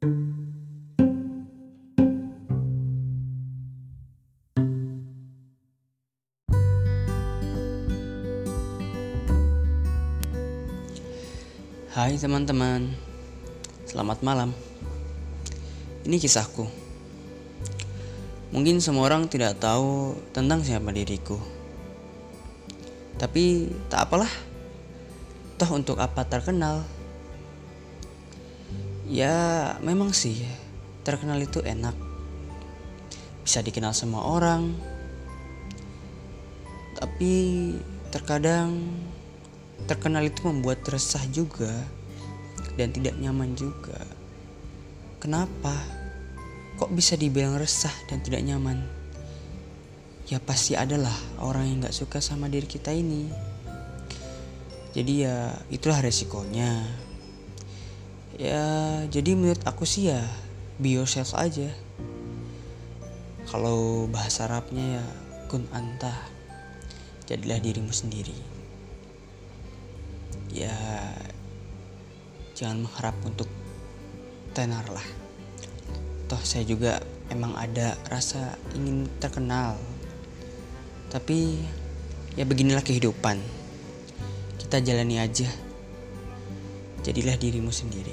Hai teman-teman, selamat malam. Ini kisahku. Mungkin semua orang tidak tahu tentang siapa diriku. Tapi tak apalah. Toh untuk apa terkenal? Ya, memang sih terkenal itu enak. Bisa dikenal semua orang. Tapi terkadang terkenal itu membuat resah juga dan tidak nyaman juga. Kenapa? Kok bisa dibilang resah dan tidak nyaman? Ya pasti adalah orang yang gak suka sama diri kita ini. Jadi ya itulah resikonya. Ya jadi menurut aku sih ya be yourself aja. Kalau bahasa Arabnya ya kun anta. Jadilah dirimu sendiri ya jangan mengharap untuk tenar lah toh saya juga emang ada rasa ingin terkenal tapi ya beginilah kehidupan kita jalani aja jadilah dirimu sendiri